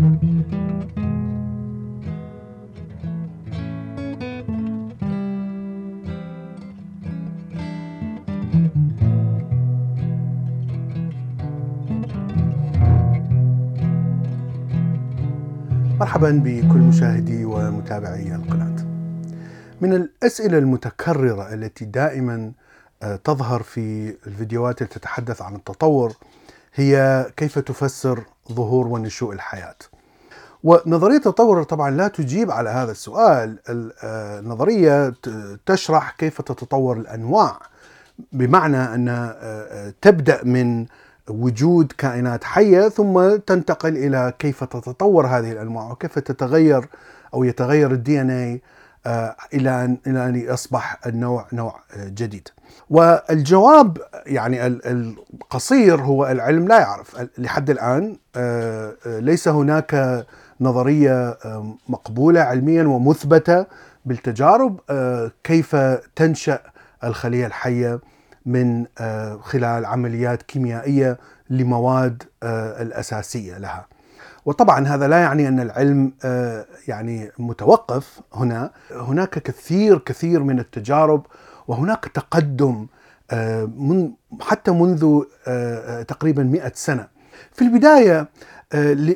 مرحبا بكل مشاهدي ومتابعي القناة. من الأسئلة المتكررة التي دائما آه، تظهر في الفيديوهات التي تتحدث عن التطور هي كيف تفسر ظهور ونشوء الحياة. ونظرية التطور طبعا لا تجيب على هذا السؤال، النظرية تشرح كيف تتطور الأنواع بمعنى أن آه، آه، تبدأ من وجود كائنات حية ثم تنتقل إلى كيف تتطور هذه الأنواع وكيف تتغير أو يتغير الدي إن اي إلى ان إلى أن يصبح النوع نوع آه، جديد. والجواب يعني القصير هو العلم لا يعرف لحد الآن آه، آه، ليس هناك نظرية مقبولة علميا ومثبتة بالتجارب كيف تنشأ الخلية الحية من آه، خلال عمليات كيميائية لمواد آه، الأساسية لها. وطبعا هذا لا يعني أن العلم آه، يعني متوقف هنا، هناك كثير كثير من التجارب وهناك تقدم من حتى منذ تقريبا 100 سنة. في البداية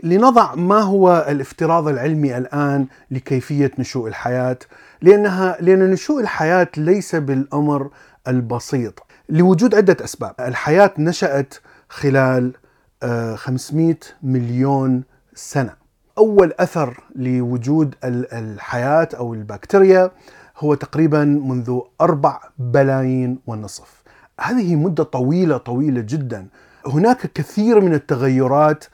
لنضع ما هو الافتراض العلمي الآن لكيفية نشوء الحياة لأنها لأن نشوء الحياة ليس بالأمر البسيط. لوجود عدة أسباب. الحياة نشأت خلال 500 آه، مليون سنة. أول أثر لوجود الحياة أو البكتيريا هو تقريبا منذ أربع بلايين ونصف. هذه مدة طويلة طويلة جدا. هناك كثير من التغيرات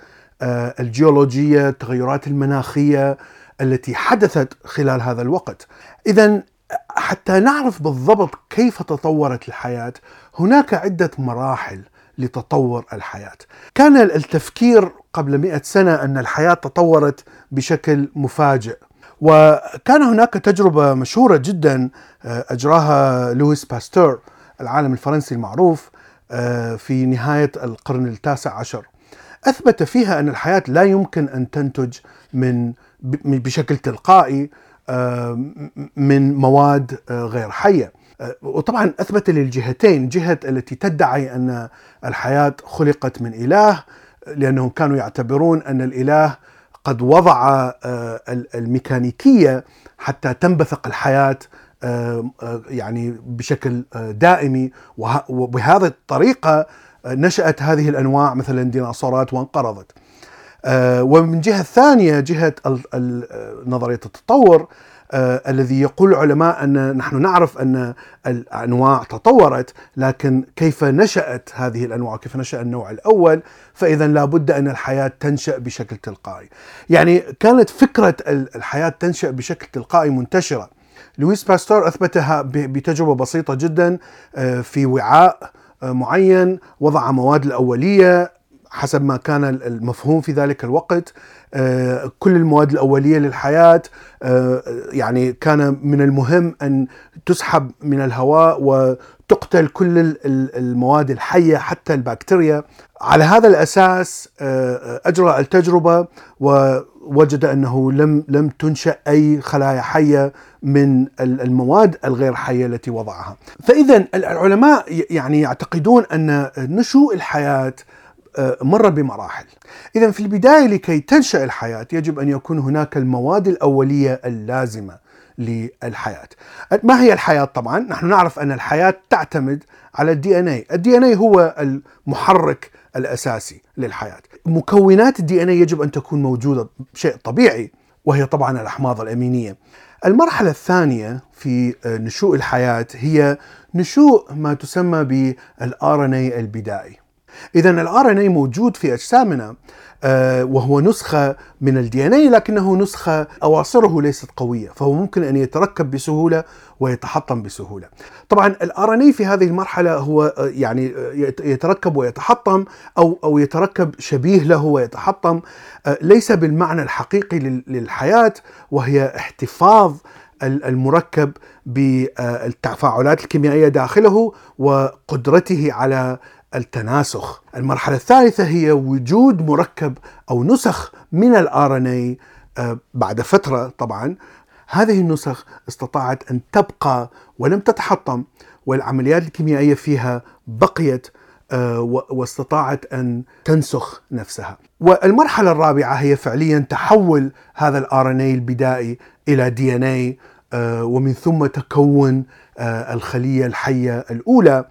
آه، الجيولوجية التغيرات المناخية التي حدثت خلال هذا الوقت. إذا حتى نعرف بالضبط كيف تطورت الحياة هناك عدة مراحل لتطور الحياة. كان التفكير قبل مئة سنة أن الحياة تطورت بشكل مفاجئ. وكان هناك تجربة مشهورة جدا آه، أجراها لويس باستور العالم الفرنسي المعروف آه، في نهاية القرن التاسع عشر. أثبت فيها أن الحياة لا يمكن أن تنتج من بشكل تلقائي آه، من مواد غير حية. وطبعا أثبت للجهتين جهة التي تدعي أن الحياة خلقت من إله لأنهم كانوا يعتبرون أن الإله قد وضع الميكانيكية حتى تنبثق الحياة يعني بشكل دائمي. وبهذه الطريقة نشأت هذه الأنواع مثلا الديناصورات وانقرضت. آه، ومن جهة ثانية جهة نظرية التطور آه الذي يقول العلماء أن نحن نعرف أن الأنواع تطورت لكن كيف نشأت هذه الأنواع؟ كيف نشأ النوع الأول؟ فإذا لابد أن الحياة تنشأ بشكل تلقائي. يعني كانت فكرة الحياة تنشأ بشكل تلقائي منتشرة. لويس باستور أثبتها بتجربة بسيطة جدا آه، في وعاء آه، معين وضع مواد الأولية حسب ما كان المفهوم في ذلك الوقت آه، كل المواد الأولية للحياة آه، يعني كان من المهم أن تسحب من الهواء وتقتل كل المواد الحية حتى البكتيريا. على هذا الأساس آه، أجرى التجربة ووجد أنه لم لم تنشأ أي خلايا حية من المواد الغير حية التي وضعها. فإذا العلماء يعني يعتقدون أن نشوء الحياة آه، مر بمراحل. إذا في البداية لكي تنشأ الحياة يجب أن يكون هناك المواد الأولية اللازمة للحياة. ما هي الحياة طبعا؟ نحن نعرف أن الحياة تعتمد على ال DNA ال DNA هو المحرك الأساسي للحياة. مكونات ال DNA يجب أن تكون موجودة شيء طبيعي وهي طبعا الأحماض الأمينية. المرحلة الثانية في آه، نشوء الحياة هي نشوء ما تسمى بال RNA البدائي. اذا ال RNA موجود في أجسامنا آه، وهو نسخة من ال DNA لكنه نسخة أواصره ليست قوية فهو ممكن أن يتركب بسهولة ويتحطم بسهولة. طبعا ال RNA في هذه المرحلة هو آه، يعني آه، يتركب ويتحطم أو أو يتركب شبيه له ويتحطم ليس بالمعنى الحقيقي للحياة وهي احتفاظ المركب بالتفاعلات الكيميائية داخله وقدرته على التناسخ. المرحلة الثالثة هي وجود مركب أو نسخ من ال RNA بعد فترة طبعا هذه النسخ استطاعت أن تبقى ولم تتحطم والعمليات الكيميائية فيها بقيت آه، واستطاعت أن تنسخ نفسها. والمرحلة الرابعة هي فعليا تحول هذا الار ان البدائي إلى دي ان اي ومن ثم تكون آه، الخلية الحية الأولى آه،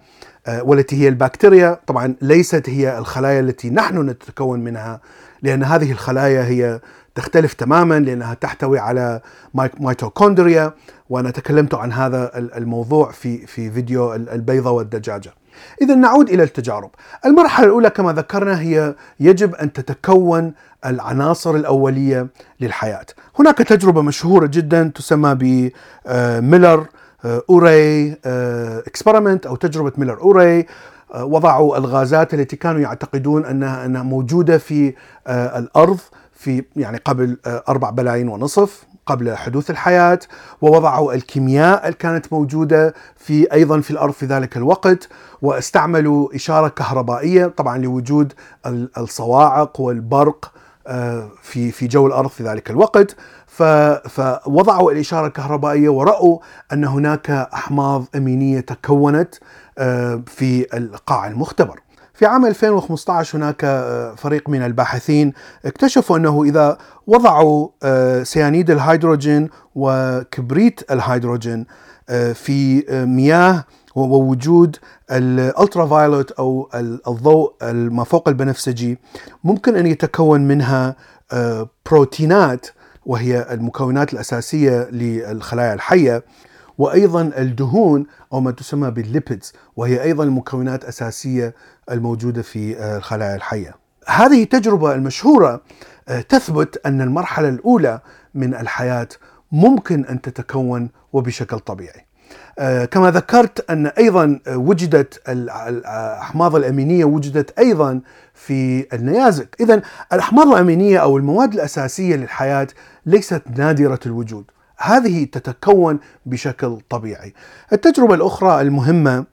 والتي هي البكتيريا طبعا ليست هي الخلايا التي نحن نتكون منها لأن هذه الخلايا هي تختلف تماما لأنها تحتوي على ميتوكوندريا وأنا تكلمت عن هذا الموضوع في في فيديو البيضة والدجاجة. اذا نعود إلى التجارب. المرحلة الأولى كما ذكرنا هي يجب أن تتكون العناصر الأولية للحياة. هناك تجربة مشهورة جدا تسمى ب Miller Urey experiment أو تجربة ميلر اوري وضعوا الغازات التي كانوا يعتقدون انها أنها موجودة في آه، الأرض في يعني قبل آه، أربع بلايين ونصف قبل حدوث الحياة ووضعوا الكيمياء اللي كانت موجودة في أيضا في الأرض في ذلك الوقت واستعملوا إشارة كهربائية طبعا لوجود الصواعق والبرق آه، في في جو الأرض في ذلك الوقت. فوضعوا الإشارة الكهربائية ورأوا أن هناك أحماض أمينية تكونت آه، في القاع المختبر. في عام 2015 هناك آه، فريق من الباحثين اكتشفوا أنه إذا وضعوا آه، سيانيد الهيدروجين وكبريت الهيدروجين آه، في مياه ووجود ال ultraviolet أو الضوء ما فوق البنفسجي ممكن أن يتكون منها بروتينات وهي المكونات الأساسية للخلايا الحية وأيضا الدهون أو ما تسمى بالليبيدز وهي أيضا مكونات أساسية الموجودة في آه، الخلايا الحية. هذه التجربة المشهورة آه، تثبت أن المرحلة الأولى من الحياة ممكن أن تتكون وبشكل طبيعي. آه، كما ذكرت أن أيضا وجدت الأحماض الأمينية وجدت أيضا في النيازك، اذا الأحماض الأمينية أو المواد الأساسية للحياة ليست نادرة الوجود، هذه تتكون بشكل طبيعي. التجربة الأخرى المهمة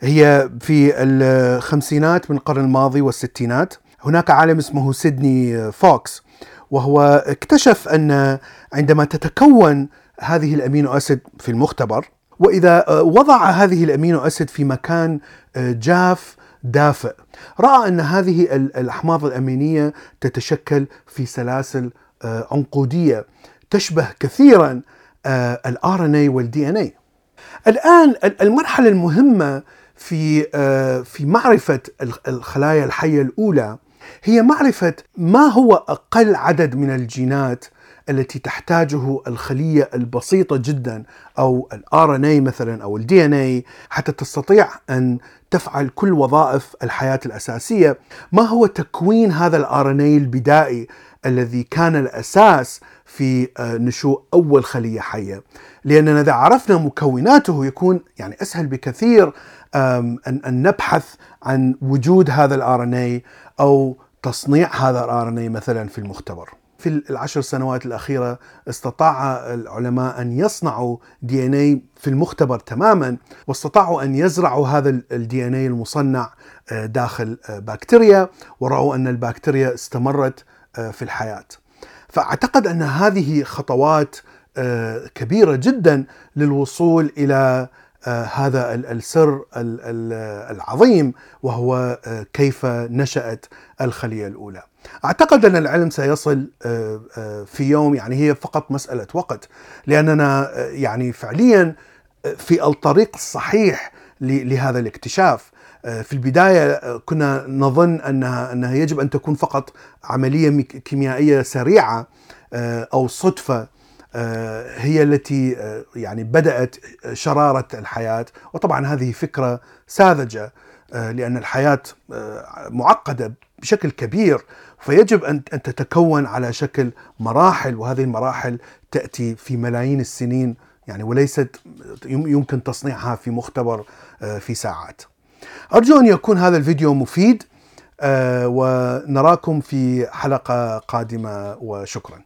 هي في الخمسينات من القرن الماضي والستينات. هناك عالم اسمه سيدني فوكس وهو اكتشف أن عندما تتكون هذه ال amino acid في المختبر وإذا وضع هذه ال amino acid في مكان جاف دافئ. رأى أن هذه الأحماض الأمينية تتشكل في سلاسل عنقودية تشبه كثيرا ال RNA وال DNA الان المرحلة المهمة في آه، في معرفة الخلايا الحية الأولى هي معرفة ما هو أقل عدد من الجينات التي تحتاجه الخلية البسيطة جدا أو ال RNA مثلا أو ال DNA حتى تستطيع أن تفعل كل وظائف الحياة الأساسية، ما هو تكوين هذا ال RNA البدائي الذي كان الأساس في آه، نشوء أول خلية حية، لأننا إذا عرفنا مكوناته يكون يعني أسهل بكثير أن نبحث عن وجود هذا ال RNA أو تصنيع هذا ال RNA مثلا في المختبر. في العشر سنوات الأخيرة استطاع العلماء أن يصنعوا دي إن اي في المختبر تماما واستطاعوا أن يزرعوا هذا الدي إن اي المصنع آه، داخل آه، بكتيريا ورأوا أن البكتيريا استمرت آه، في الحياة. فأعتقد أن هذه خطوات كبيرة جدا للوصول آه، هذا السر العظيم وهو آه، كيف نشأت الخلية الأولى. أعتقد أن العلم سيصل آه، في يوم يعني هي فقط مسألة وقت لأننا يعني فعليا في الطريق الصحيح لهذا الاكتشاف. في البداية كنا نظن أنها أنها يجب أن تكون فقط عملية كيميائية سريعة أو صدفة آه، هي التي آه، يعني بدأت شرارة الحياة وطبعا هذه فكرة ساذجة آه، لأن الحياة معقدة بشكل كبير فيجب أن تتكون على شكل مراحل وهذه المراحل تأتي في ملايين السنين يعني وليست يمكن تصنيعها في مختبر في ساعات. أرجو أن يكون هذا الفيديو مفيد ونراكم في حلقة قادمة وشكرا.